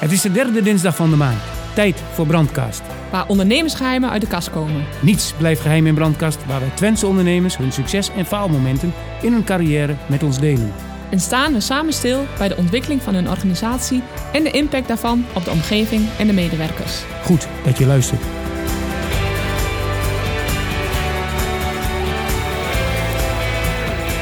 Het is de derde dinsdag van de maand. Tijd voor Brandkast. Waar ondernemersgeheimen uit de kast komen. Niets blijft geheim in Brandkast, waar wij Twentse ondernemers hun succes en faalmomenten in hun carrière met ons delen. En staan we samen stil bij de ontwikkeling van hun organisatie en de impact daarvan op de omgeving en de medewerkers. Goed dat je luistert.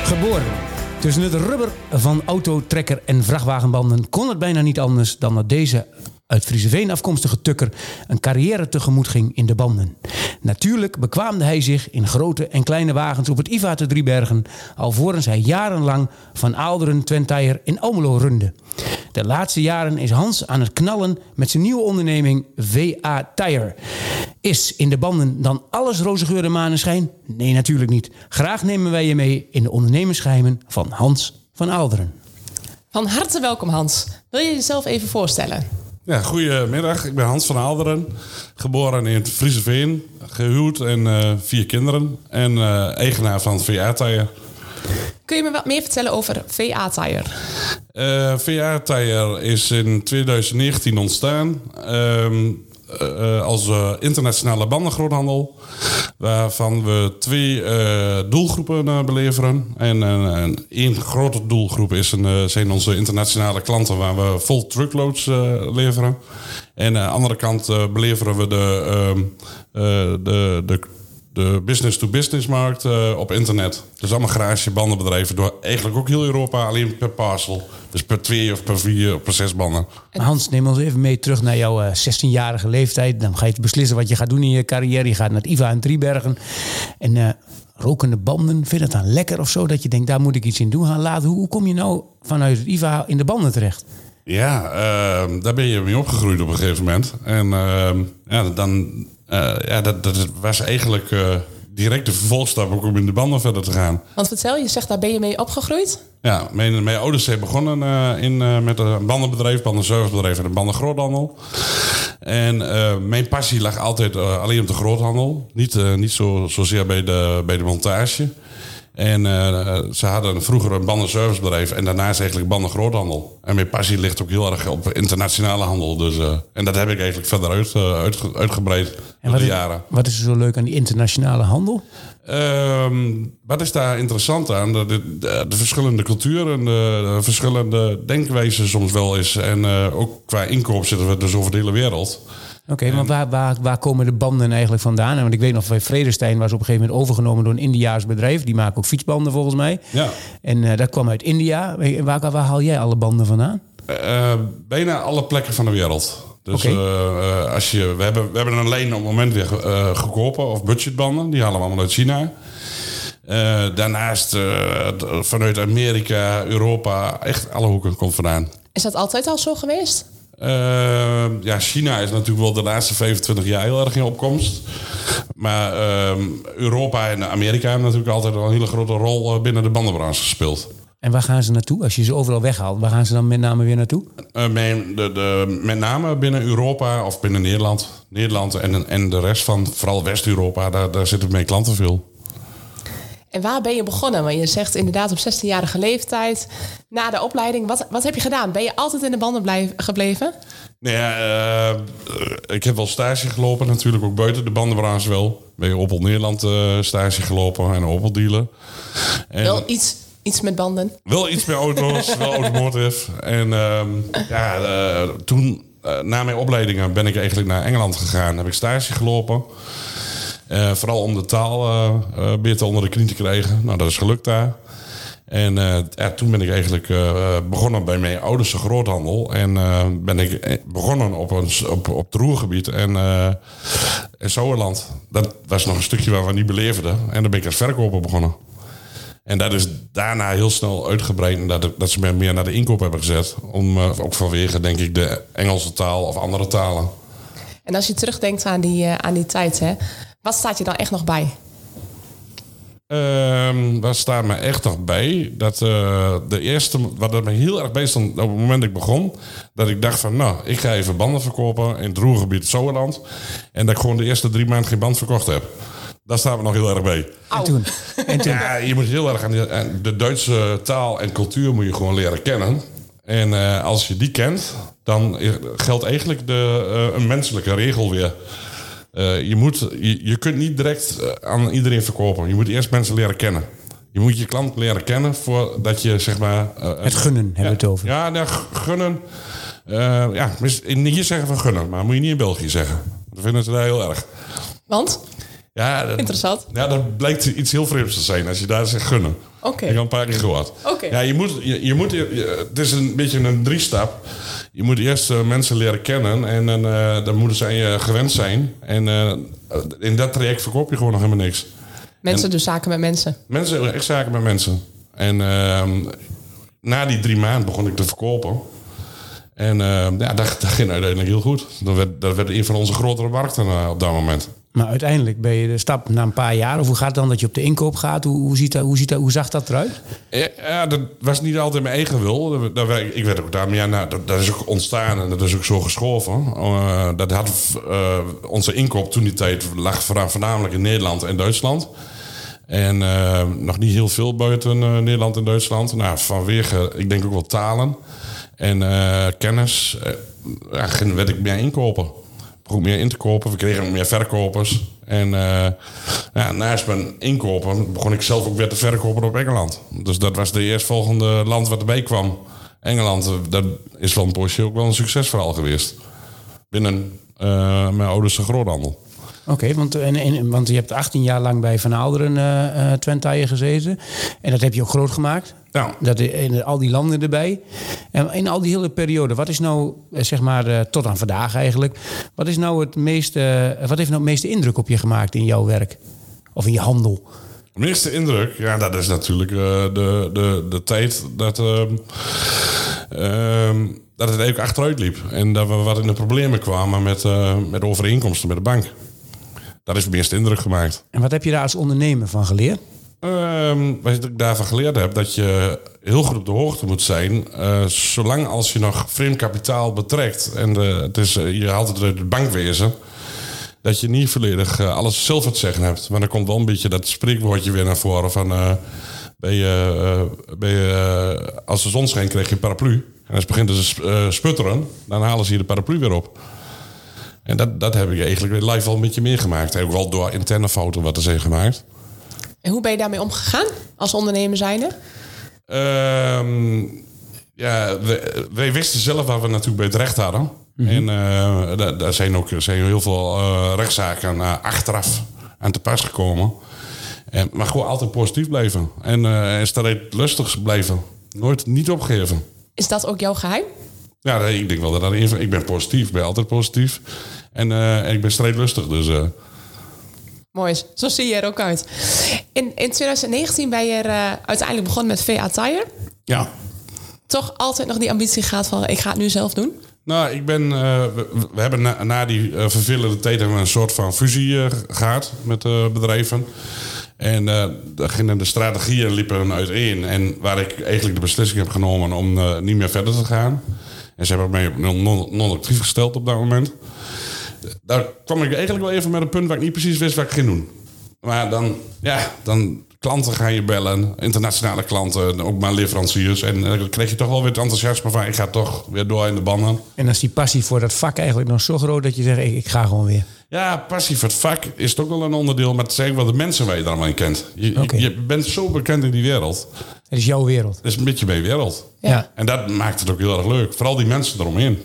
Geboren. Tussen het rubber van auto, trekker en vrachtwagenbanden kon het bijna niet anders dan dat deze uit Frieseveen afkomstige tukker een carrière tegemoet ging in de banden. Natuurlijk bekwaamde hij zich in grote en kleine wagens op het IVA te Driebergen, alvorens hij jarenlang van Aalderen Twentaier in Almelo runde. De laatste jaren is Hans aan het knallen met zijn nieuwe onderneming VA Tire. Is in de banden dan alles roze geur en maneschijn? Nee, natuurlijk niet. Graag nemen wij je mee in de ondernemersgeheimen van Hans van Aalderen. Van harte welkom Hans. Wil je jezelf even voorstellen? Ja, goedemiddag. Ik ben Hans van Aalderen. Geboren in het Frieseveen. Gehuwd en eh, vier kinderen. En eh, eigenaar van VA Tire. Kun je me wat meer vertellen over VA Tire? Eh VA Tire is in 2019 ontstaan. ehm, eh, als eh, internationale bandengroothandel. Waarvan we twee doelgroepen beleveren. En één grote doelgroep is een, zijn onze internationale klanten waar we vol truckloads leveren. En aan de andere kant beleveren we de, ehm, eh, de, de, de business-to-business markt eh, op internet. Dus allemaal garagebandenbedrijven door eigenlijk ook heel Europa, alleen per parcel. Dus per twee of per vier of per zes banden. Hans, neem ons even mee terug naar jouw eh, 16-jarige leeftijd. Dan ga je beslissen wat je gaat doen in je carrière. Je gaat naar het IVA in Driebergen. En eh, rokende banden, vind je dat dan lekker of zo? Dat je denkt, daar moet ik iets in doen gaan laten. Hoe, kom je nou vanuit het IVA in de banden terecht? Ja, daar ben je mee opgegroeid op een gegeven moment. En ja, dan, eh, ja, dat, dat was eigenlijk eh, direct de vervolgstap ook om in de banden verder te gaan. Want vertel, je zegt daar ben je mee opgegroeid? Ja, mijn, mijn ouders zijn begonnen eh, in, met een bandenbedrijf, bandenservicebedrijf en een bandengroothandel. En mijn passie lag altijd alleen op de groothandel. Niet, niet zo, zozeer bij de, bij de montage. En ze hadden vroeger een bandenservicebedrijf en daarnaast eigenlijk bandengroothandel. En mijn passie ligt ook heel erg op internationale handel. Dus, en dat heb ik eigenlijk verder uit, uitge- uitgebreid En wat de is, jaren. wat is er zo leuk aan die internationale handel? Ehm, wat is daar interessant aan? De, de, de verschillende culturen, de, de verschillende denkwijzen soms wel eens. En eh, ook qua inkoop zitten we dus over de hele wereld. Oké, maar waar, waar, waar komen de banden eigenlijk vandaan? Want ik weet nog, bij Vredestein was op een gegeven moment overgenomen door een Indiaas bedrijf. Die maken ook fietsbanden volgens mij. Ja. En eh, dat kwam uit India. Waar, waar haal jij alle banden vandaan? Eh, bijna alle plekken van de wereld. Dus eh, eh, als je, we, hebben, we hebben een lijn op het moment weer eh goedkope of budgetbanden. Die halen we allemaal uit China. Daarnaast vanuit Amerika, Europa, echt alle hoeken komt vandaan. Is dat altijd al zo geweest? Eh, ja, China is natuurlijk wel de laatste 25 jaar heel erg in opkomst. Maar ehm, Europa en Amerika hebben natuurlijk altijd een hele grote rol binnen de bandenbranche gespeeld. En waar gaan ze naartoe? Als je ze overal weghaalt, waar gaan ze dan met name weer naartoe? Eh, mijn- de, de, met name binnen Europa of binnen Nederland. Nederland en, en de rest van vooral West-Europa, daar, daar zitten mijn klanten veel. En waar ben je begonnen? Want je zegt inderdaad op 16-jarige leeftijd, na de opleiding. Wat, wat heb je gedaan? Ben je altijd in de banden blijf, gebleven? Nou ja, eh, ik heb wel stage gelopen, natuurlijk ook buiten de bandenbranche wel. Bij Opel Nederland eh, stage gelopen en Opel dealer. En- Wel iets, iets met banden. Wel iets meer auto's, wel automotive. En ehm, ja, eh, toen, eh, na mijn opleidingen, ben ik eigenlijk naar Engeland gegaan. Heb ik stage gelopen. Eh, vooral om de taal eh, beter onder de knie te krijgen. Nou, dat is gelukt daar. En ja, toen ben ik eigenlijk begonnen bij mijn ouders groothandel. En ben ik begonnen op, een, op, op het Roergebied en in Sauerland. Dat was nog een stukje waar we niet beleefden. En dan ben ik als verkoper begonnen. En dat is daarna heel snel uitgebreid. En dat, dat ze me meer naar de inkoop hebben gezet. Om, eh, ook vanwege, denk ik, de Engelse taal of andere talen. En als je terugdenkt aan die, eh, aan die tijd, hè, wat staat je dan echt nog bij? Ehm daar staat me echt nog bij dat eh, de eerste, wat er me heel erg bij stond op het moment dat ik begon, dat ik dacht van, nou, ik ga even banden verkopen in het roergebied Zoerland. En dat ik gewoon de eerste drie maanden geen band verkocht heb. Daar staat me nog heel erg bij. En toen? En toen? Ja, je moet heel erg aan de, aan de Duitse taal en cultuur moet je gewoon leren kennen. En eh, als je die kent, dan geldt eigenlijk de, eh, een menselijke regel weer. Eh, je, moet, je, je kunt niet direct aan iedereen verkopen. Je moet eerst mensen leren kennen. Je moet je klant leren kennen voordat je zeg maar... Het gunnen hebben we het over. Ja, nou, gunnen. eh, ja, hier zeggen van gunnen, maar moet je niet in België zeggen. Dat vinden ze daar heel erg. Want? Ja, dat, Interessant. ja, dat blijkt iets heel vreemds te zijn als je daar zegt gunnen. Oké. Ik heb een paar keer gehoord. Oké. Ja, je moet, je, je moet, je- het is een beetje een drie-stap. Je moet eerst eh, mensen leren kennen en dan, eh, dan moeten ze aan je gewend zijn. En eh, in dat traject verkoop je gewoon nog helemaal niks. Mensen doen zaken met mensen. Mensen, echt zaken met mensen. En ehm, na die drie maanden begon ik te verkopen. En ehm, ja, dat, dat ging uiteindelijk heel goed. Dat werd, dat werd een van onze grotere markten op dat moment. Maar uiteindelijk ben je de stap na een paar jaar, of hoe gaat het dan dat je op de inkoop gaat? Hoe, hoe, ziet dat, hoe, ziet dat, hoe zag dat eruit? Ja, dat was niet altijd mijn eigen wil. Ik werd ook daar, maar ja, nou, dat, is ook ontstaan en dat is ook zo geschoven. Eh, dat had, eh, onze inkoop toen die tijd lag voorna- voornamelijk in Nederland en Duitsland. En eh, nog niet heel veel buiten Nederland en Duitsland. Nou, vanwege, ik denk ook wel talen en kennis, ja, werd ik meer inkopen. Begon meer in te kopen. We kregen ook meer verkopers. En eh, ja, naast mijn inkopen begon ik zelf ook weer te verkopen op Engeland. Dus dat was de eerstvolgende land wat erbij kwam. Engeland, eh, dat is van Porsche ook wel een succesverhaal geweest. Binnen eh, mijn ouders groothandel. Oké, want, en, en, want je hebt 18 jaar lang bij Van Aalderen eh eh Twente Tire gezeten. En dat heb je ook groot gemaakt. Ja. Dat, in al die landen erbij. En in al die hele periode, wat is nou, eh, zeg maar, eh, tot aan vandaag eigenlijk... wat, is nou het meeste, eh, wat heeft nou het meeste indruk op je gemaakt in jouw werk? Of in je handel? De meeste indruk, ja, dat is natuurlijk eh, de, de, de tijd dat, ehm, ehm, dat het eigenlijk achteruit liep. En dat we wat in de problemen kwamen met, eh, met overeenkomsten met de bank. Dat is het meeste indruk gemaakt. En wat heb je daar als ondernemer van geleerd? Ehm, wat ik daarvan geleerd heb, dat je heel goed op de hoogte moet zijn. eh, zolang als je nog vreemd kapitaal betrekt. En de, het is, eh, je haalt het uit het bankwezen. Dat je niet volledig eh, alles zelf het zeggen hebt. Maar dan komt wel een beetje dat spreekwoordje weer naar voren van... ben je, ben je, als de zon schijnt, krijg je een paraplu. En als beginnen ze sp- eh, sputteren, dan halen ze hier de paraplu weer op. En dat, dat heb ik eigenlijk weer live wel een beetje meegemaakt. En ook wel door interne fouten wat er zijn gemaakt. En hoe ben je daarmee omgegaan als ondernemer zijnde? Ehm, ja, we- wij wisten zelf waar we natuurlijk bij het recht hadden. En eh, daar, daar zijn ook zijn heel veel eh, rechtszaken eh, achteraf aan te pas gekomen. En, maar gewoon altijd positief blijven. En uh, strijd lustig blijven. Nooit niet opgeven. Is dat ook jouw geheim? Ja, nee, ik denk wel dat dat van- Ik ben positief, ik ben altijd positief. En eh, ik ben strijdlustig, dus... eh, Mooi, zo zie je er ook uit. In, in 2019 ben je er, eh, uiteindelijk begonnen met VA Tire. ja, Toch altijd nog die ambitie gehad van ik ga het nu zelf doen? Nou, ik ben, we, we hebben na, na die eh, vervelende tijd een soort van fusie eh, gehad met bedrijven. En daar gingen de strategieën liepen uiteen. En waar ik eigenlijk de beslissing heb genomen om niet meer verder te gaan. En ze hebben mij non-actief gesteld op dat moment. Daar kwam ik eigenlijk wel even met een punt waar ik niet precies wist wat ik ging doen. Maar dan, ja, dan klanten gaan je bellen, internationale klanten, ook maar leveranciers. En eh, dan kreeg je toch wel weer het enthousiasme van ik ga toch weer door in de banden. En dan is die passie voor dat vak eigenlijk nog zo groot dat je zegt, ik ga gewoon weer. Ja, passie voor het vak is toch wel een onderdeel, maar het zijn wel de mensen waar je er allemaal in kent. Je, je- Oké. je bent zo bekend in die wereld. Het is jouw wereld. Het is een beetje mijn wereld. Ja. En dat maakt het ook heel erg leuk. Vooral die mensen eromheen.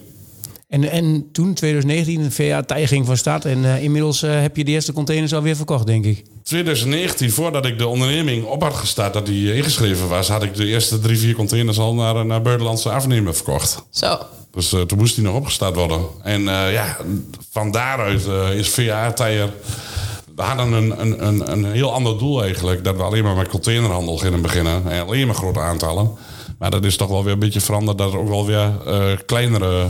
En, en toen, 2019, de VA Tij ging van start. En eh, inmiddels eh, heb je de eerste containers alweer verkocht, denk ik. 2019, voordat ik de onderneming op had gestart, dat die ingeschreven was, had ik de eerste drie, vier containers al naar, naar buitenlandse afnemer verkocht. Zo. Dus eh, toen moest die nog opgestart worden. En eh, ja, van daaruit eh, is VA Tire... We hadden een, een, een, een heel ander doel eigenlijk. Dat we alleen maar met containerhandel gingen beginnen. En alleen maar grote aantallen. Maar dat is toch wel weer een beetje veranderd. Dat er ook wel weer kleinere,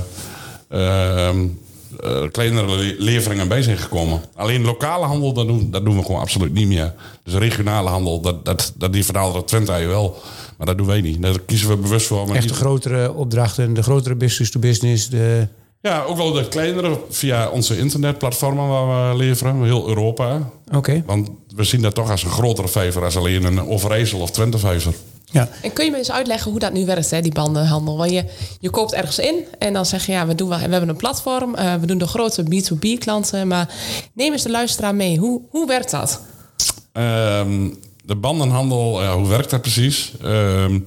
eh, kleinere le- leveringen bij zijn gekomen. Alleen lokale handel, dat doen, dat doen we gewoon absoluut niet meer. Dus regionale handel, dat, dat, dat die verhalen Twente wel. Maar dat doen wij niet. Daar kiezen we bewust voor. Maar Echt de grotere opdrachten, de grotere business-to-business. De... ja, ook wel de kleinere via onze internetplatformen waar we leveren. Heel Europa. Oké. Want we zien dat toch als een grotere vijver als alleen een Overijssel of Twente vijver. Ja. En kun je me eens uitleggen hoe dat nu werkt, hè, die bandenhandel? Want je, je koopt ergens in en dan zeg je, ja, we, doen wel, we hebben een platform. eh, we doen de grote B2B-klanten. Maar neem eens de luisteraar mee. Hoe, hoe werkt dat? Ehm, de bandenhandel, hoe werkt dat precies? Ehm,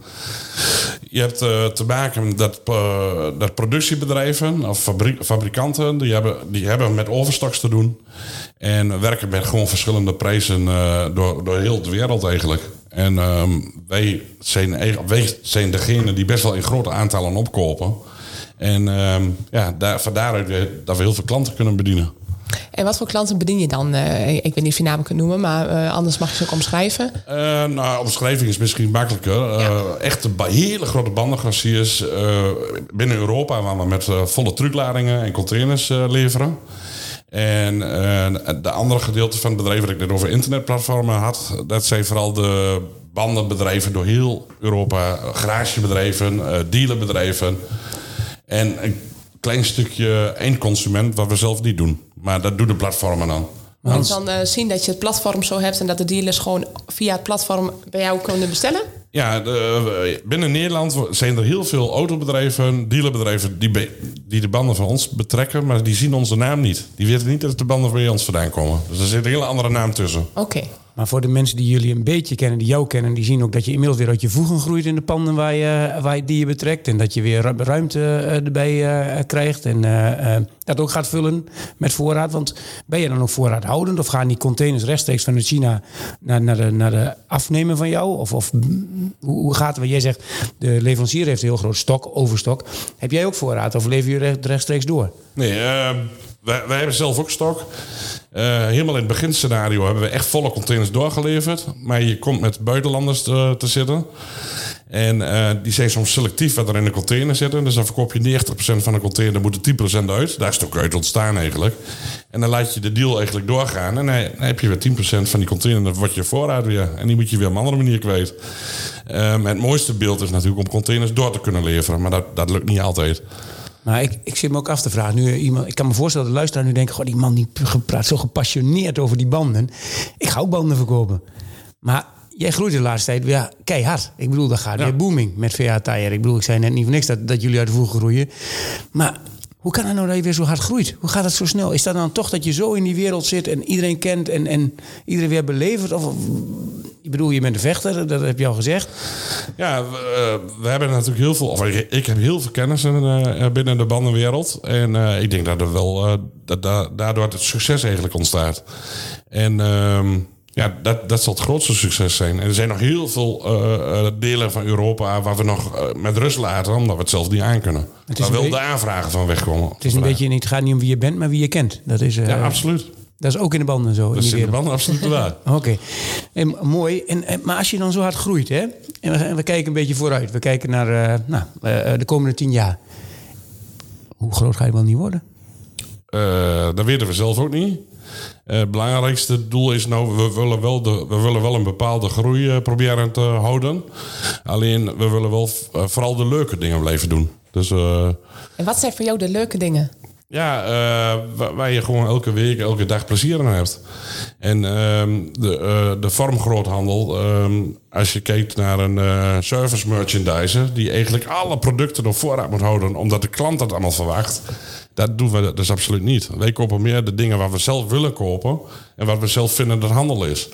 je hebt eh, te maken dat, eh, dat productiebedrijven of fabri- fabrikanten, die hebben, die hebben met overstoks te doen. En werken met gewoon verschillende prijzen eh, door, door heel de wereld eigenlijk. En ehm, wij, zijn, wij zijn degene die best wel in grote aantallen opkopen. En ehm, ja, daar, van dat we heel veel klanten kunnen bedienen. En wat voor klanten bedien je dan? Eh, ik weet niet of je namen kunt noemen, maar eh, anders mag je ze ook omschrijven. Eh, nou, omschrijving is misschien makkelijker. Ja. Echte hele grote bandengraciers binnen Europa... waar we met volle truckladingen en containers leveren. En de andere gedeelte van het bedrijf... wat ik net over internetplatformen had... dat zijn vooral de bandenbedrijven door heel Europa. Garagebedrijven, dealerbedrijven. En een klein stukje eindconsument... wat we zelf niet doen. Maar dat doen de platformen dan. En dan eh, zien dat je het platform zo hebt en dat de dealers gewoon via het platform bij jou kunnen bestellen. Ja, de, binnen Nederland zijn er heel veel autobedrijven, dealerbedrijven die, be- die de banden van ons betrekken, maar die zien onze naam niet. Die weten niet dat de banden bij ons vandaan komen. Dus er zit een hele andere naam tussen. Oké. Maar voor de mensen die jullie een beetje kennen, die jou kennen, die zien ook dat je inmiddels weer uit je voegen groeit in de panden waar je, waar je, die je betrekt. En dat je weer ru- ruimte eh, erbij eh, krijgt. En eh, dat ook gaat vullen met voorraad. Want ben je dan ook voorraadhoudend? Of gaan die containers rechtstreeks vanuit China naar, naar, de, naar de afnemer van jou? Of, of mm, hoe, gaat het? Want jij zegt, de leverancier heeft heel groot stok, overstok. Heb jij ook voorraad of lever je recht- rechtstreeks door? Nee, wij, wij hebben zelf ook stok. Eh, helemaal in het beginscenario hebben we echt volle containers doorgeleverd. Maar je komt met buitenlanders te, te zitten. En eh, die zijn soms selectief wat er in de container zitten. Dus dan verkoop je 90% van de container, dan moet er 10% uit. Daar is het ook uit ontstaan eigenlijk. En dan laat je de deal eigenlijk doorgaan. En dan heb je weer 10% van die container, dan wordt je voorraad weer. En die moet je weer op een andere manier kwijt. Het mooiste beeld is natuurlijk om containers door te kunnen leveren. Maar dat, dat lukt niet altijd. Maar ik, ik zit me ook af te vragen. Nu, eh, iemand, ik kan me voorstellen dat de luisteraar nu denkt... Goh, die man die praat zo gepassioneerd over die banden. Ik ga ook banden verkopen. Maar jij groeit de laatste tijd ja, keihard. Ik bedoel, dat gaat Ja. weer booming met VA Tire. Ik bedoel, ik zei net niet voor niks dat, dat jullie uit de voegen groeien. Maar hoe kan het nou dat je weer zo hard groeit? Hoe gaat het zo snel? Is dat dan toch dat je zo in die wereld zit... en iedereen kent en, en iedereen weer belevert? Of- ik bedoel, je bent een vechter, dat heb je al gezegd. Ja, we, eh, we hebben natuurlijk heel veel, of ik, ik heb heel veel kennis in, eh, binnen de bandenwereld. En eh, ik denk dat er wel, dat da- daardoor het succes eigenlijk ontstaat. En ehm, ja, dat, dat zal het grootste succes zijn. En er zijn nog heel veel delen van Europa waar we nog met rust laten, omdat we het zelf niet aankunnen. Het is Waar een wel de aanvragen van wegkomen. Het is een beetje, niet- het gaat niet om wie je bent, maar wie je kent. Dat is, Ja, absoluut. Dat is ook in de banden zo. in Dat is in de banden absoluut waar. Oké, En mooi. En, en, maar als je dan zo hard groeit, hè? En we, en we kijken een beetje vooruit. We kijken naar eh, nou, eh, de komende tien jaar. Hoe groot ga je wel niet worden? Eh, dat weten we zelf ook niet. Eh, Het belangrijkste doel is nou, we willen wel, de, we willen wel een bepaalde groei eh, proberen te houden. Alleen, we willen wel eh, vooral de leuke dingen blijven doen. Dus eh, En wat zijn voor jou de leuke dingen? Ja, eh, wa- waar je gewoon elke week, elke dag plezier aan hebt. En ehm, de, eh, de vormgroothandel, ehm, als je kijkt naar een eh, service merchandiser... die eigenlijk alle producten op voorraad moet houden... omdat de klant dat allemaal verwacht... Dat doen we dus absoluut niet. Wij kopen meer de dingen waar we zelf willen kopen... en wat we zelf vinden dat handel is.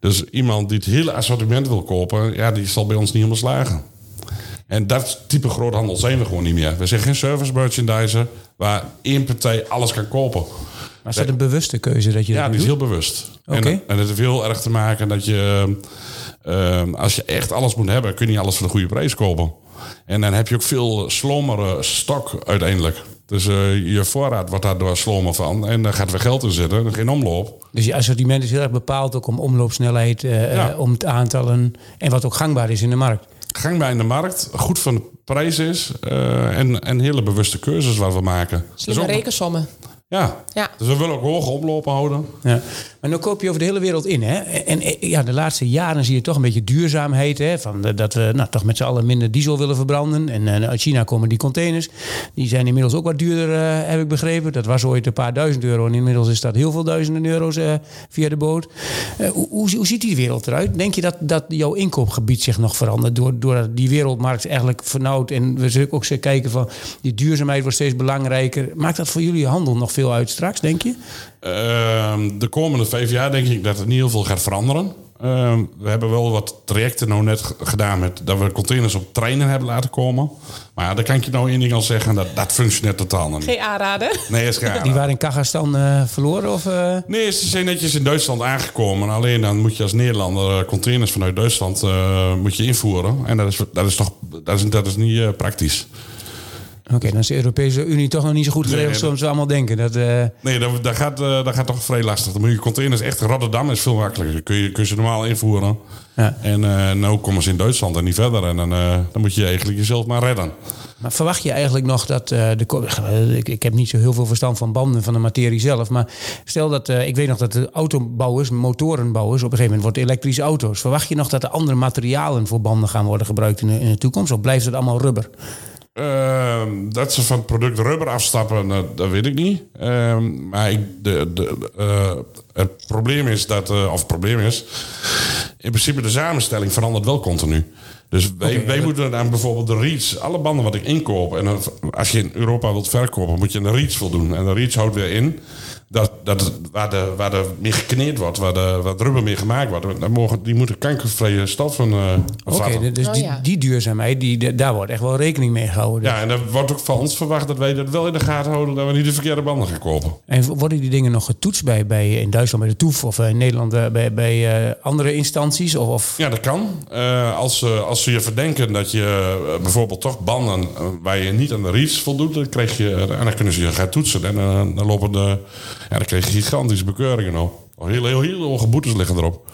Dus iemand die het hele assortiment wil kopen... ja, die zal bij ons niet helemaal slagen. En dat type groothandel zijn we gewoon niet meer. We zijn geen service merchandiser waar één partij alles kan kopen. Maar is dat een bewuste keuze dat je Ja, dat die nu is heel bewust. Oké. En, en het heeft heel erg te maken dat je, eh, als je echt alles moet hebben, kun je niet alles voor de goede prijs kopen. En dan heb je ook veel slomere stok uiteindelijk. Dus eh, je voorraad wordt daardoor slomer van. En daar gaat weer geld in zitten, geen omloop. Dus je assortiment is heel erg bepaald ook om omloopsnelheid, eh, Ja. eh, om het aantallen en wat ook gangbaar is in de markt. Gangbaar in de markt, goed van de prijs is eh, en, en hele bewuste keuzes waar we maken. Slimme Dus rekensommen. Ja. Ja. dus we willen ook hoge oplopen houden. Ja. Maar nu koop je over de hele wereld in. Hè? En eh, ja, de laatste jaren zie je toch een beetje duurzaamheid. Hè? Van, de- dat we nou, toch met z'n allen minder diesel willen verbranden. En eh, uit China komen die containers. Die zijn inmiddels ook wat duurder, eh, heb ik begrepen. Dat was ooit een paar duizend euro. En inmiddels is dat heel veel duizenden euro's eh, via de boot. Eh, hoe, hoe, hoe ziet die wereld eruit? Denk je dat, dat jouw inkoopgebied zich nog verandert? Door, doordat die wereldmarkt eigenlijk vernauwt. En we zullen ook eens kijken van die duurzaamheid wordt steeds belangrijker. Maakt dat voor jullie handel nog veel uit straks, denk je? Ehm, de komende vijf jaar denk ik dat er niet heel veel gaat veranderen. Ehm, we hebben wel wat trajecten nou net gedaan met dat we containers op treinen hebben laten komen. Maar ja, daar kan ik je nou één ding al zeggen, dat, dat functioneert totaal niet. Geen aanraden. Nee, is gaar. Die waren in Kazachstan eh, verloren? Of, eh? Nee, ze zijn netjes in Duitsland aangekomen. Alleen dan moet je als Nederlander eh, containers vanuit Duitsland eh, moet je invoeren. En dat is, dat is toch dat is, dat is niet praktisch. Oké, dan is de Europese Unie toch nog niet zo goed geregeld Nee, zoals we allemaal denken. Dat, eh, Nee, dat, dat, gaat, eh, dat gaat toch vrij lastig. Dan moet je containers echt... Rotterdam is veel makkelijker. Kun je, kun je ze normaal invoeren. Ja. En eh nou komen ze in Duitsland en niet verder. En dan, dan moet je eigenlijk jezelf maar redden. maar verwacht je eigenlijk nog dat de. Ik, ik heb niet zo heel veel verstand van banden, van de materie zelf. Maar stel dat. ik weet nog dat de autobouwers, motorenbouwers. op een gegeven moment wordt elektrische auto's. Verwacht je nog dat er andere materialen voor banden gaan worden gebruikt in de, in de toekomst? Of blijft het allemaal rubber? Ehm, dat ze van het product rubber afstappen, dat, dat weet ik niet. Ehm, maar ik, de, de, eh, het probleem is dat, eh, of het probleem is, in principe de samenstelling verandert wel continu. Dus wij, wij moeten aan bijvoorbeeld de reach, alle banden wat ik inkoop, en dan- als je in Europa wilt verkopen, moet je een reach voldoen. En de reach houdt weer in dat, dat waar, de, waar er meer gekneed wordt, waar, de, waar rubber meer gemaakt wordt, dan mogen, die moeten kankervrije stoffen eh Oké, dus Oh, die, ja. die duurzaamheid, die, de- daar wordt echt wel rekening mee gehouden. Ja, en er wordt ook van ons verwacht dat wij dat wel in de gaten houden, dat we niet de verkeerde banden gaan kopen. En worden die dingen nog getoetst bij, bij, in Duitsland bij de TOEF of in Nederland eh, bij, bij eh, andere instanties? Of, of Ja, dat kan. Eh, als, ze- als ze je verdenken dat je eh, bijvoorbeeld toch banden eh, waar je niet aan de reach voldoet, dan, krijg je, en dan kunnen ze je gaan toetsen. En eh, dan, lopen de, ja, dan krijg je gigantische bekeuringen op. Heel, heel, heel hoge boetes liggen erop.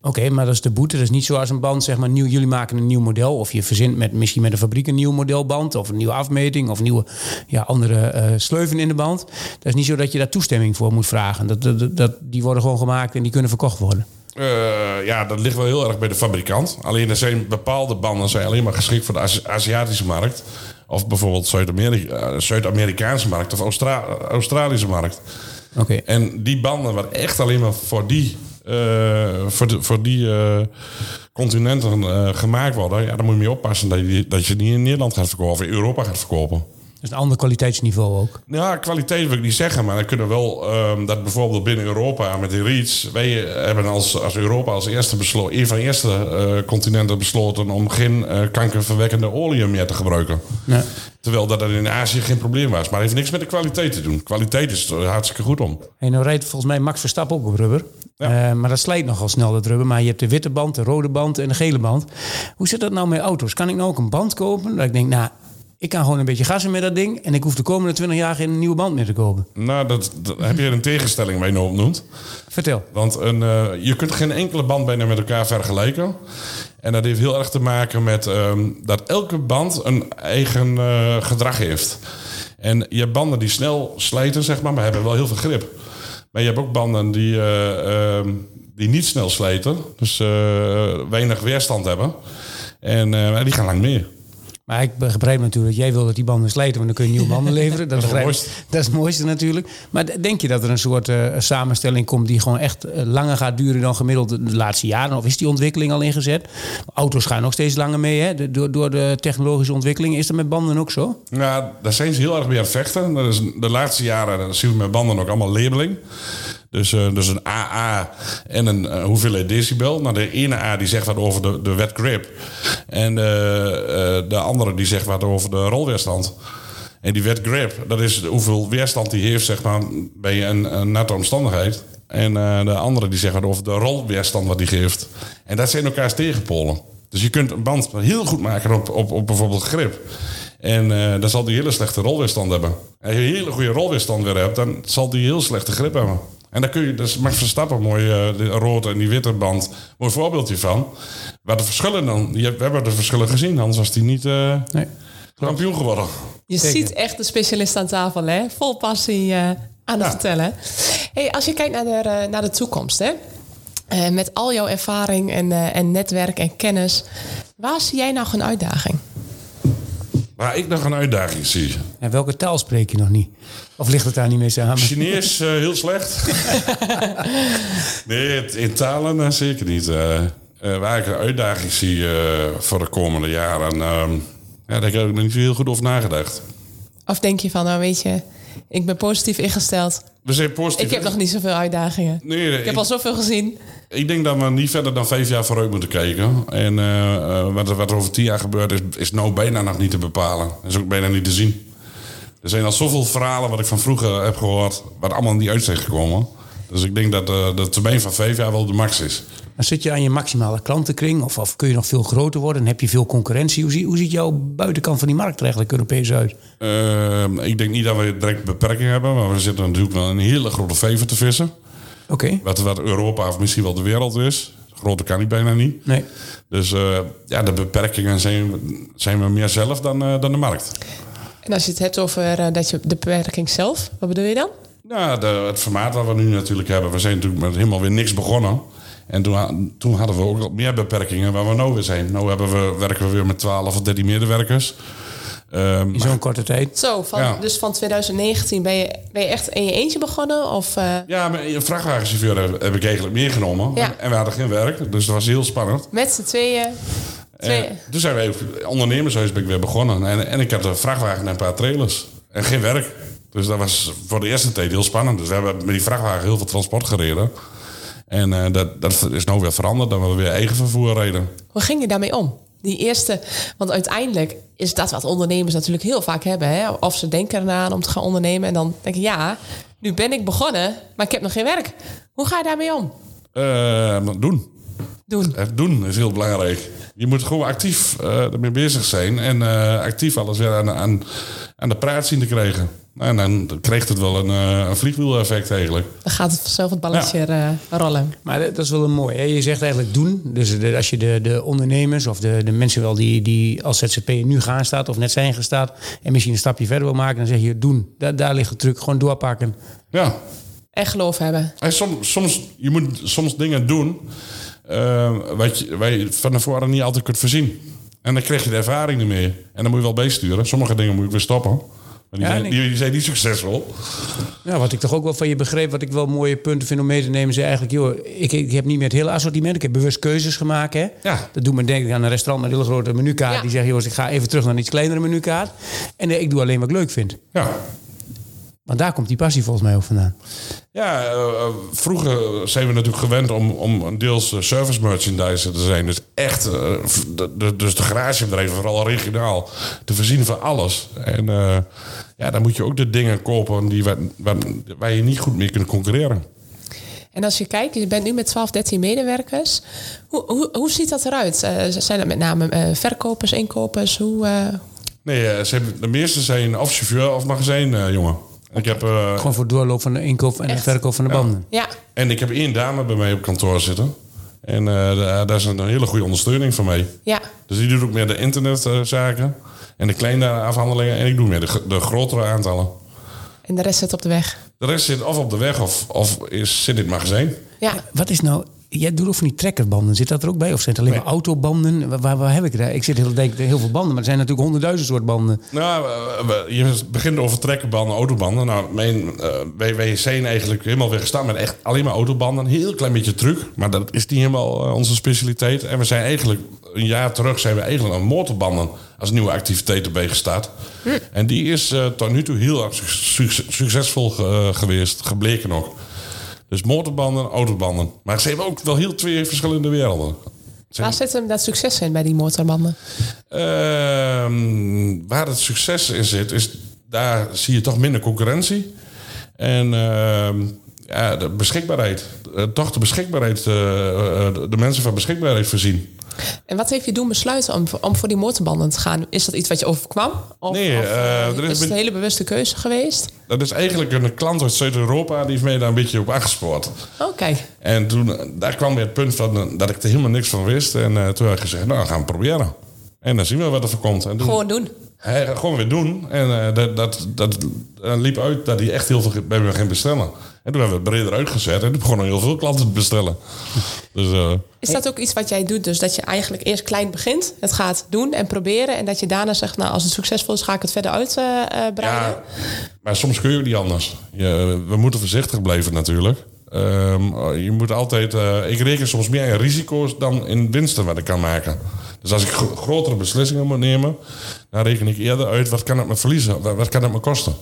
Oké, maar dat is de boete. Dat is niet zoals een band, zeg maar, nieuw, jullie maken een nieuw model. Of je verzint met, misschien met een fabriek een nieuw modelband. Of een nieuwe afmeting. Of nieuwe, ja, andere eh, sleuven in de band. Dat is niet zo dat je daar toestemming voor moet vragen. Dat, dat, die worden gewoon gemaakt en die kunnen verkocht worden. Eh, ja, dat ligt wel heel erg bij de fabrikant. Alleen er zijn bepaalde banden zijn alleen maar geschikt voor de Azi- Aziatische markt. Of bijvoorbeeld eh, Zuid-Amerikaanse markt of Austra- Australische markt. Oké. En die banden wat echt alleen maar voor die, eh, voor de, voor die continenten gemaakt worden, ja, dan moet je mee oppassen dat je, dat je die in Nederland gaat verkopen of in Europa gaat verkopen. Is een ander kwaliteitsniveau ook. Ja, kwaliteit wil ik niet zeggen, maar dan kunnen we wel ehm, dat bijvoorbeeld binnen Europa met die REACH. Wij hebben als, als Europa als eerste besloten, een van de eerste eh, continenten besloten om geen eh, kankerverwekkende olie meer te gebruiken. Ja. Terwijl dat in Azië geen probleem was. Maar het heeft niks met de kwaliteit te doen. Kwaliteit is er hartstikke goed om. En nou rijdt volgens mij Max Verstappen ook op rubber. Ja. Eh, maar dat slijt nogal snel, dat rubber. Maar je hebt de witte band, de rode band en de gele band. Hoe zit dat nou met auto's? Kan ik nou ook een band kopen? Dat ik denk, nou, ik kan gewoon een beetje gassen met dat ding. En ik hoef de komende 20 jaar geen nieuwe band meer te kopen. Nou, dat, dat heb je een tegenstelling mee noemt. Vertel. Want een, eh, je kunt geen enkele band bijna met elkaar vergelijken. En dat heeft heel erg te maken met ehm, dat elke band een eigen eh, gedrag heeft. En je hebt banden die snel slijten, zeg maar, maar hebben wel heel veel grip. Maar je hebt ook banden die, eh, ehm, die niet snel slijten, dus weinig weerstand hebben. En die gaan lang mee. Maar ik begrijp natuurlijk, jij wil dat die banden slijten, want dan kun je nieuwe banden leveren. Dat, is het begrijp ik. mooiste. dat is het mooiste natuurlijk. Maar denk je dat er een soort eh, samenstelling komt die gewoon echt eh, langer gaat duren dan gemiddeld de de laatste jaren? Of is die ontwikkeling al ingezet? Auto's gaan nog steeds langer mee, hè? De- door, door de technologische ontwikkeling. Is dat met banden ook zo? Nou, daar zijn ze heel erg mee aan het vechten. Dat is de laatste jaren dat zien we met banden ook allemaal labeling. Dus, eh, dus een AA en een eh, hoeveelheid decibel. Nou, de ene A die zegt wat over de, de wet grip. En eh, de andere die zegt wat over de rolweerstand. En die wet grip, dat is hoeveel weerstand die heeft zeg maar, bij een, een natte omstandigheid. En de andere die zegt wat over de rolweerstand wat die geeft. En dat zijn elkaars tegenpolen. Dus je kunt een band heel goed maken op, op, op bijvoorbeeld grip. En dan zal die hele slechte rolweerstand hebben. Als je een hele goede rolweerstand weer hebt, dan zal die heel slechte grip hebben. En dan kun je, dus Max Verstappen, mooi, eh, de rode en die witte band, mooi voorbeeldje van. Waar de verschillen dan, je we hebben de verschillen gezien, anders was die niet... eh, Nee. kampioen geworden. Je Zeker. ziet echt de specialist aan tafel, hè? Vol passie eh, aan het Ja. vertellen. Hey, als je kijkt naar de, naar de toekomst, hè? Eh, met al jouw ervaring en, eh, en netwerk en kennis, waar zie jij nou een uitdaging? Waar ik nog een uitdaging zie. En welke taal spreek je nog niet? Of ligt het daar niet mee samen? Chinees eh, heel slecht. nee, in talen eh, zeker niet. Eh, eh, waar ik een uitdaging zie eh, voor de komende jaren, ehm, ja, daar heb ik nog niet zo heel goed over nagedacht. Of denk je van, nou weet je, ik ben positief ingesteld. We zijn positief. Ik heb nog niet zoveel uitdagingen. Nee, Ik heb al zoveel gezien. Ik denk dat we niet verder dan vijf jaar vooruit moeten kijken. En eh, eh, wat, er, wat er over tien jaar gebeurt, is, is nou bijna nog niet te bepalen. Is ook bijna niet te zien. Er zijn al zoveel verhalen wat ik van vroeger heb gehoord, wat allemaal niet uit zijn gekomen. Dus ik denk dat eh, de termijn van vijf jaar wel de max is. Dan zit je aan je maximale klantenkring of, of kun je nog veel groter worden? En heb je veel concurrentie? Hoe, zie- hoe ziet jouw buitenkant van die markt er eigenlijk Europees uit? Eh, ik denk niet dat we direct beperkingen hebben, maar we zitten natuurlijk wel in een hele grote vever te vissen. Oké, Wat, wat Europa of misschien wel de wereld is. Groter kan die bijna niet. nee. Dus eh, ja, de beperkingen zijn, zijn we meer zelf dan, dan de markt. En als je het hebt over dat je de beperking zelf, wat bedoel je dan? Nou, de, het formaat wat we nu natuurlijk hebben. We zijn natuurlijk met helemaal weer niks begonnen. En toen, toen hadden we ook wat meer beperkingen waar we nu weer zijn. Nu hebben we, werken we weer met 12 of 13 medewerkers. Ehm, In zo'n korte tijd. Zo, van, Ja. dus van 2019 ben je, ben je echt in je eentje begonnen? Of, eh, ja, maar een vrachtwagenchauffeur heb, heb ik eigenlijk meegenomen. Ja. En we hadden geen werk, dus dat was heel spannend. met z'n tweeën? Twee. En toen zijn we even, ondernemershuis ben ik weer begonnen. En, en ik had een vrachtwagen en een paar trailers. En geen werk. Dus dat was voor de eerste tijd heel spannend. Dus we hebben met die vrachtwagen heel veel transport gereden. En eh, dat, dat is nou weer veranderd. Dat we weer eigen vervoer reden. Hoe ging je daarmee om? Die eerste, want uiteindelijk is dat wat ondernemers natuurlijk heel vaak hebben. Hè? Of ze denken eraan om te gaan ondernemen en dan denken ja, nu ben ik begonnen, maar ik heb nog geen werk. Hoe ga je daarmee om? Eh, doen. Doen. Het doen is heel belangrijk. Je moet gewoon actief eh, ermee bezig zijn. En eh, actief alles weer aan, aan, aan de praat zien te krijgen. En dan krijgt het wel een, eh, een vliegwiel-effect eigenlijk. Dan gaat het vanzelf het balletje eh, rollen. Maar dat is wel een mooi. Hè? Je zegt eigenlijk doen. Dus de- als je de, de ondernemers of de, de mensen wel die, die als ZZP'er nu gaan staat of net zijn gestaat en misschien een stapje verder wil maken, dan zeg je doen. Daar, daar ligt de truc. Gewoon doorpakken. Ja, En geloof hebben. En soms, soms, je moet soms dingen doen eh, wat je, waar je van tevoren niet altijd kunt voorzien. En dan krijg je de ervaring niet meer. En dan moet je wel bijsturen. Sommige dingen moet je weer stoppen. Maar die, Ja, zijn, die, die zijn niet succesvol. Ja, wat ik toch ook wel van je begreep, wat ik wel mooie punten vind om mee te nemen, is eigenlijk, joh, ik, ik heb niet meer het hele assortiment. Ik heb bewust keuzes gemaakt. Hè? Ja. Dat doet me denken aan een restaurant met een hele grote menukaart. Ja. Die zegt, joh, ik ga even terug naar een iets kleinere menukaart. En eh, ik doe alleen wat ik leuk vind. Ja. Want daar komt die passie volgens mij ook vandaan. Ja, eh, eh, vroeger zijn we natuurlijk gewend om, om een deels eh, service merchandise te zijn. Dus echt, v- de, de- dus de garagebedrijven, vooral regionaal, te voorzien van alles. En eh, ja, dan moet je ook de dingen kopen die, waar, waar, waar je niet goed mee kunt concurreren. En als je kijkt, je bent nu met 12, 13 medewerkers. Hoe, hoe, hoe ziet dat eruit? Eh, zijn dat met name eh, verkopers, inkopers? Hoe, eh, Nee, ze hebben, de meeste zijn of chauffeur of magazijn, eh, jongen. Ik heb, eh, Gewoon voor doorloop van de inkoop en de Echt? verkoop van de banden. ja, en ik heb één dame bij mij op kantoor zitten. En eh, daar is een hele goede ondersteuning van mij. ja. Dus die doet ook meer de internetzaken en de kleine afhandelingen. En ik doe meer de, de grotere aantallen. En de rest zit op de weg. De rest zit of op de weg of, of is, zit in het magazijn. Ja, Wat is nou... Jij doet ook van die trekkerbanden. Zit dat er ook bij? Of zijn het alleen Nee. maar autobanden? Waar, waar, waar heb ik daar? Ik zit heel, denk, heel veel banden, maar er zijn natuurlijk honderdduizend soort banden. Nou, je begint over trekkerbanden, autobanden. Nou, mijn, eh, wij, wij zijn eigenlijk helemaal weer gestart met echt alleen maar autobanden. Een heel klein beetje truck, maar dat is niet helemaal eh, onze specialiteit. En we zijn eigenlijk, een jaar terug zijn we eigenlijk aan motorbanden als nieuwe activiteit erbij gestart. En die is eh, tot nu toe heel erg suc- suc- succesvol ge- eh, geweest, gebleken ook. Dus motorbanden, autobanden. Maar ze hebben ook wel heel twee verschillende werelden. waar zit hem dat succes in bij die motorbanden? Ehm, waar het succes in zit, is daar zie je toch minder concurrentie. En ehm, ja, de beschikbaarheid. Eh, toch de beschikbaarheid, eh, eh, de de mensen van beschikbaarheid voorzien. En wat heeft je doen besluiten om, om voor die motorbanden te gaan? Is dat iets wat je overkwam? Of, Nee, of, eh, eh, is is het een hele bewuste keuze geweest? Dat is eigenlijk een klant uit Zuid-Europa, die heeft mij daar een beetje op aangespoord. Oh, kijk. En toen, eh, daar kwam weer het punt van dat ik er helemaal niks van wist. En toen heb ik gezegd, nou, gaan we proberen. En dan zien we wat er voor komt. En Gewoon doen. Hij, gewoon weer doen. En eh, dat, dat, dat eh, liep uit dat hij echt heel veel bij me ging bestellen. En toen hebben we het breder uitgezet. En toen begonnen heel veel klanten te bestellen. Dus eh, Is dat ook iets wat jij doet? Dus dat je eigenlijk eerst klein begint, het gaat doen en proberen. En dat je daarna zegt, nou als het succesvol is, ga ik het verder uitbreiden. ja, maar soms kun je niet anders. Je, we moeten voorzichtig blijven natuurlijk. Ehm, je moet altijd... eh, ik reken soms meer in risico's dan in winsten wat ik kan maken. Dus als ik gro- grotere beslissingen moet nemen... dan reken ik eerder uit wat kan het me verliezen. Wat, wat kan het me kosten.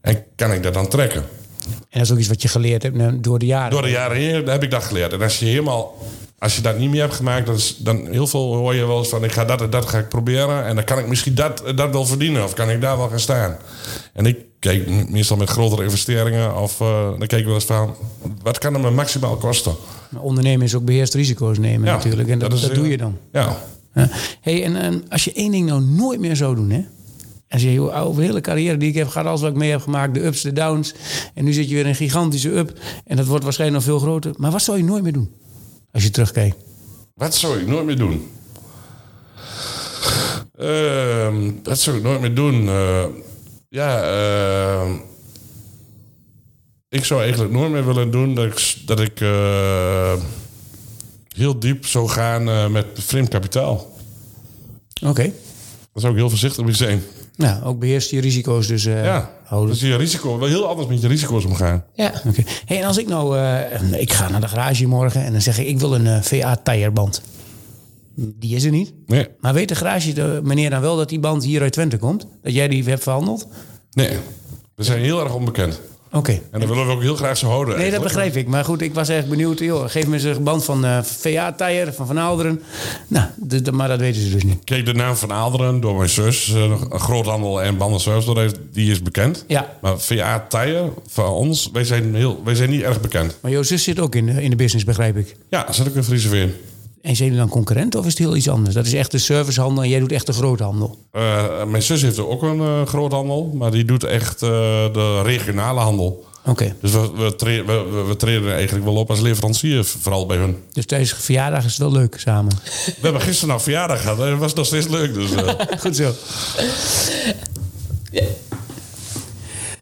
En kan ik dat dan trekken? En dat is ook iets wat je geleerd hebt nou, door de jaren. Door de jaren heen heb ik dat geleerd. En als je helemaal... Als je dat niet meer hebt gemaakt, dan, is, dan heel veel hoor je wel eens van... ik ga dat en dat ga ik proberen. En dan kan ik misschien dat, dat wel verdienen. Of kan ik daar wel gaan staan. En ik keek meestal met grotere investeringen. Of eh, dan keek ik wel eens van... wat kan het me maximaal kosten? Maar ondernemen is ook beheerst risico's nemen Ja, natuurlijk. En dat, dat dat, is, eh, doe je dan. Ja. Ja. Hey, en, en als je één ding nou nooit meer zou doen, hè? Als je joh, over de hele carrière die ik heb gehad, alles wat ik mee heb gemaakt, de ups, de downs. En nu zit je weer in een gigantische up. En dat wordt waarschijnlijk nog veel groter. Maar wat zou je nooit meer doen? Als je terugkijkt. Wat zou ik nooit meer doen? Ehm, wat zou ik nooit meer doen? Eh, ja, ehm, ik zou eigenlijk nooit meer willen doen dat ik, dat ik eh, heel diep zou gaan eh, met vreemd kapitaal. Oké. Daar zou ik heel voorzichtig mee zijn. Nou, ook beheerst je risico's dus eh, ja, houden. dus je risico, wel heel anders met je risico's omgaan. Ja. Oké. Hey, en als ik nou, eh, ik ga naar de garage morgen en dan zeg ik, ik wil een eh, VA-tireband. Die is er niet. Nee, Maar weet de garage de meneer dan wel dat die band hier uit Twente komt? Dat jij die hebt verhandeld? nee. We zijn heel erg onbekend. Oké. En dat willen we ook heel graag zo houden. Nee, dat begrijp ik. Maar goed, ik was echt benieuwd. Joh, geef me eens een band van eh VA-tire, van Van Aalderen. Nou, de- de- maar dat weten ze dus niet. Kijk, de naam van Aalderen door mijn zus, een groothandel en bandenservice, die is bekend. Ja. Maar VA Tire, van ons, wij zijn, heel, wij zijn niet erg bekend. Maar jouw zus zit ook in de, in de business, begrijp ik. Ja, zit ook in Friese in. En zijn jullie dan concurrent of is het heel iets anders? Dat is echt de servicehandel en jij doet echt de groothandel. Eh, mijn zus heeft ook een eh, groothandel, maar die doet echt eh, de regionale handel. Oké. Dus we, we, we, treden eigenlijk wel op als leverancier, vooral bij hun. Dus tijdens verjaardag is het wel leuk samen. We hebben gisteren nog verjaardag gehad en dat was nog steeds leuk. Dus, Goed zo.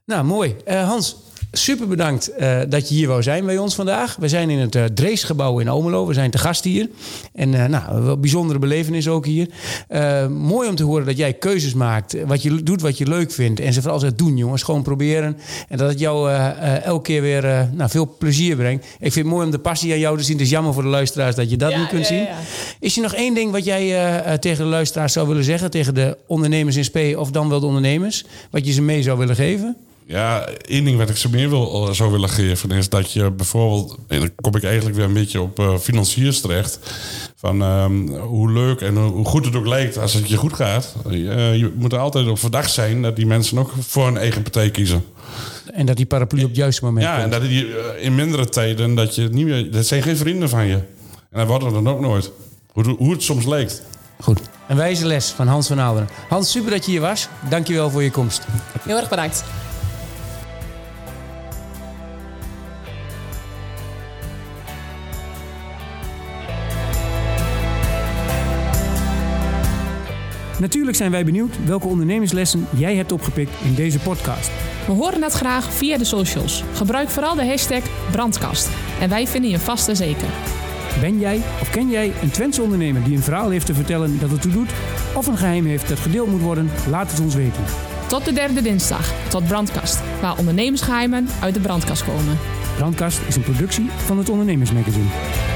Nou, mooi. Hans, super bedankt eh, dat je hier wou zijn bij ons vandaag. We zijn in het eh Dreesgebouw in Almelo. We zijn te gast hier. En eh, nou, wel bijzondere belevenis ook hier. Mooi om te horen dat jij keuzes maakt. Wat je doet wat je leuk vindt. En ze vooral zegt doen, jongens. Gewoon proberen. En dat het jou elke keer weer nou, veel plezier brengt. Ik vind het mooi om de passie aan jou te zien. Het is jammer voor de luisteraars dat je dat Ja, niet kunt ja, zien. ja. Is er nog één ding wat jij tegen de luisteraars zou willen zeggen? Tegen de ondernemers in SP of dan wel de ondernemers? Wat je ze mee zou willen geven? Ja, één ding wat ik ze meer wil, zou willen geven is dat je bijvoorbeeld, en dan kom ik eigenlijk weer een beetje op eh, financiers terecht, van ehm, hoe leuk en hoe goed het ook lijkt als het je goed gaat. Eh, je moet er altijd op verdacht zijn dat die mensen ook voor hun eigen partij kiezen. En dat die paraplu op het juiste moment Ja, en dat die eh, in mindere tijden dat je niet meer, dat zijn geen vrienden van je. En dat worden er dan ook nooit. Hoe, hoe het soms lijkt. Goed. Een wijze les van Hans van Aalderen. Hans, super dat je hier was. Dankjewel voor je komst. Heel erg bedankt. Natuurlijk zijn wij benieuwd welke ondernemerslessen jij hebt opgepikt in deze podcast. We horen het graag via de socials. Gebruik vooral de hashtag brandkast. En wij vinden je vast en zeker. Ben jij of ken jij een Twentse ondernemer die een verhaal heeft te vertellen dat ertoe doet? Of een geheim heeft dat gedeeld moet worden? Laat het ons weten. Tot de derde dinsdag, tot brandkast. Waar ondernemersgeheimen uit de brandkast komen. Brandkast is een productie van het Ondernemersmagazine.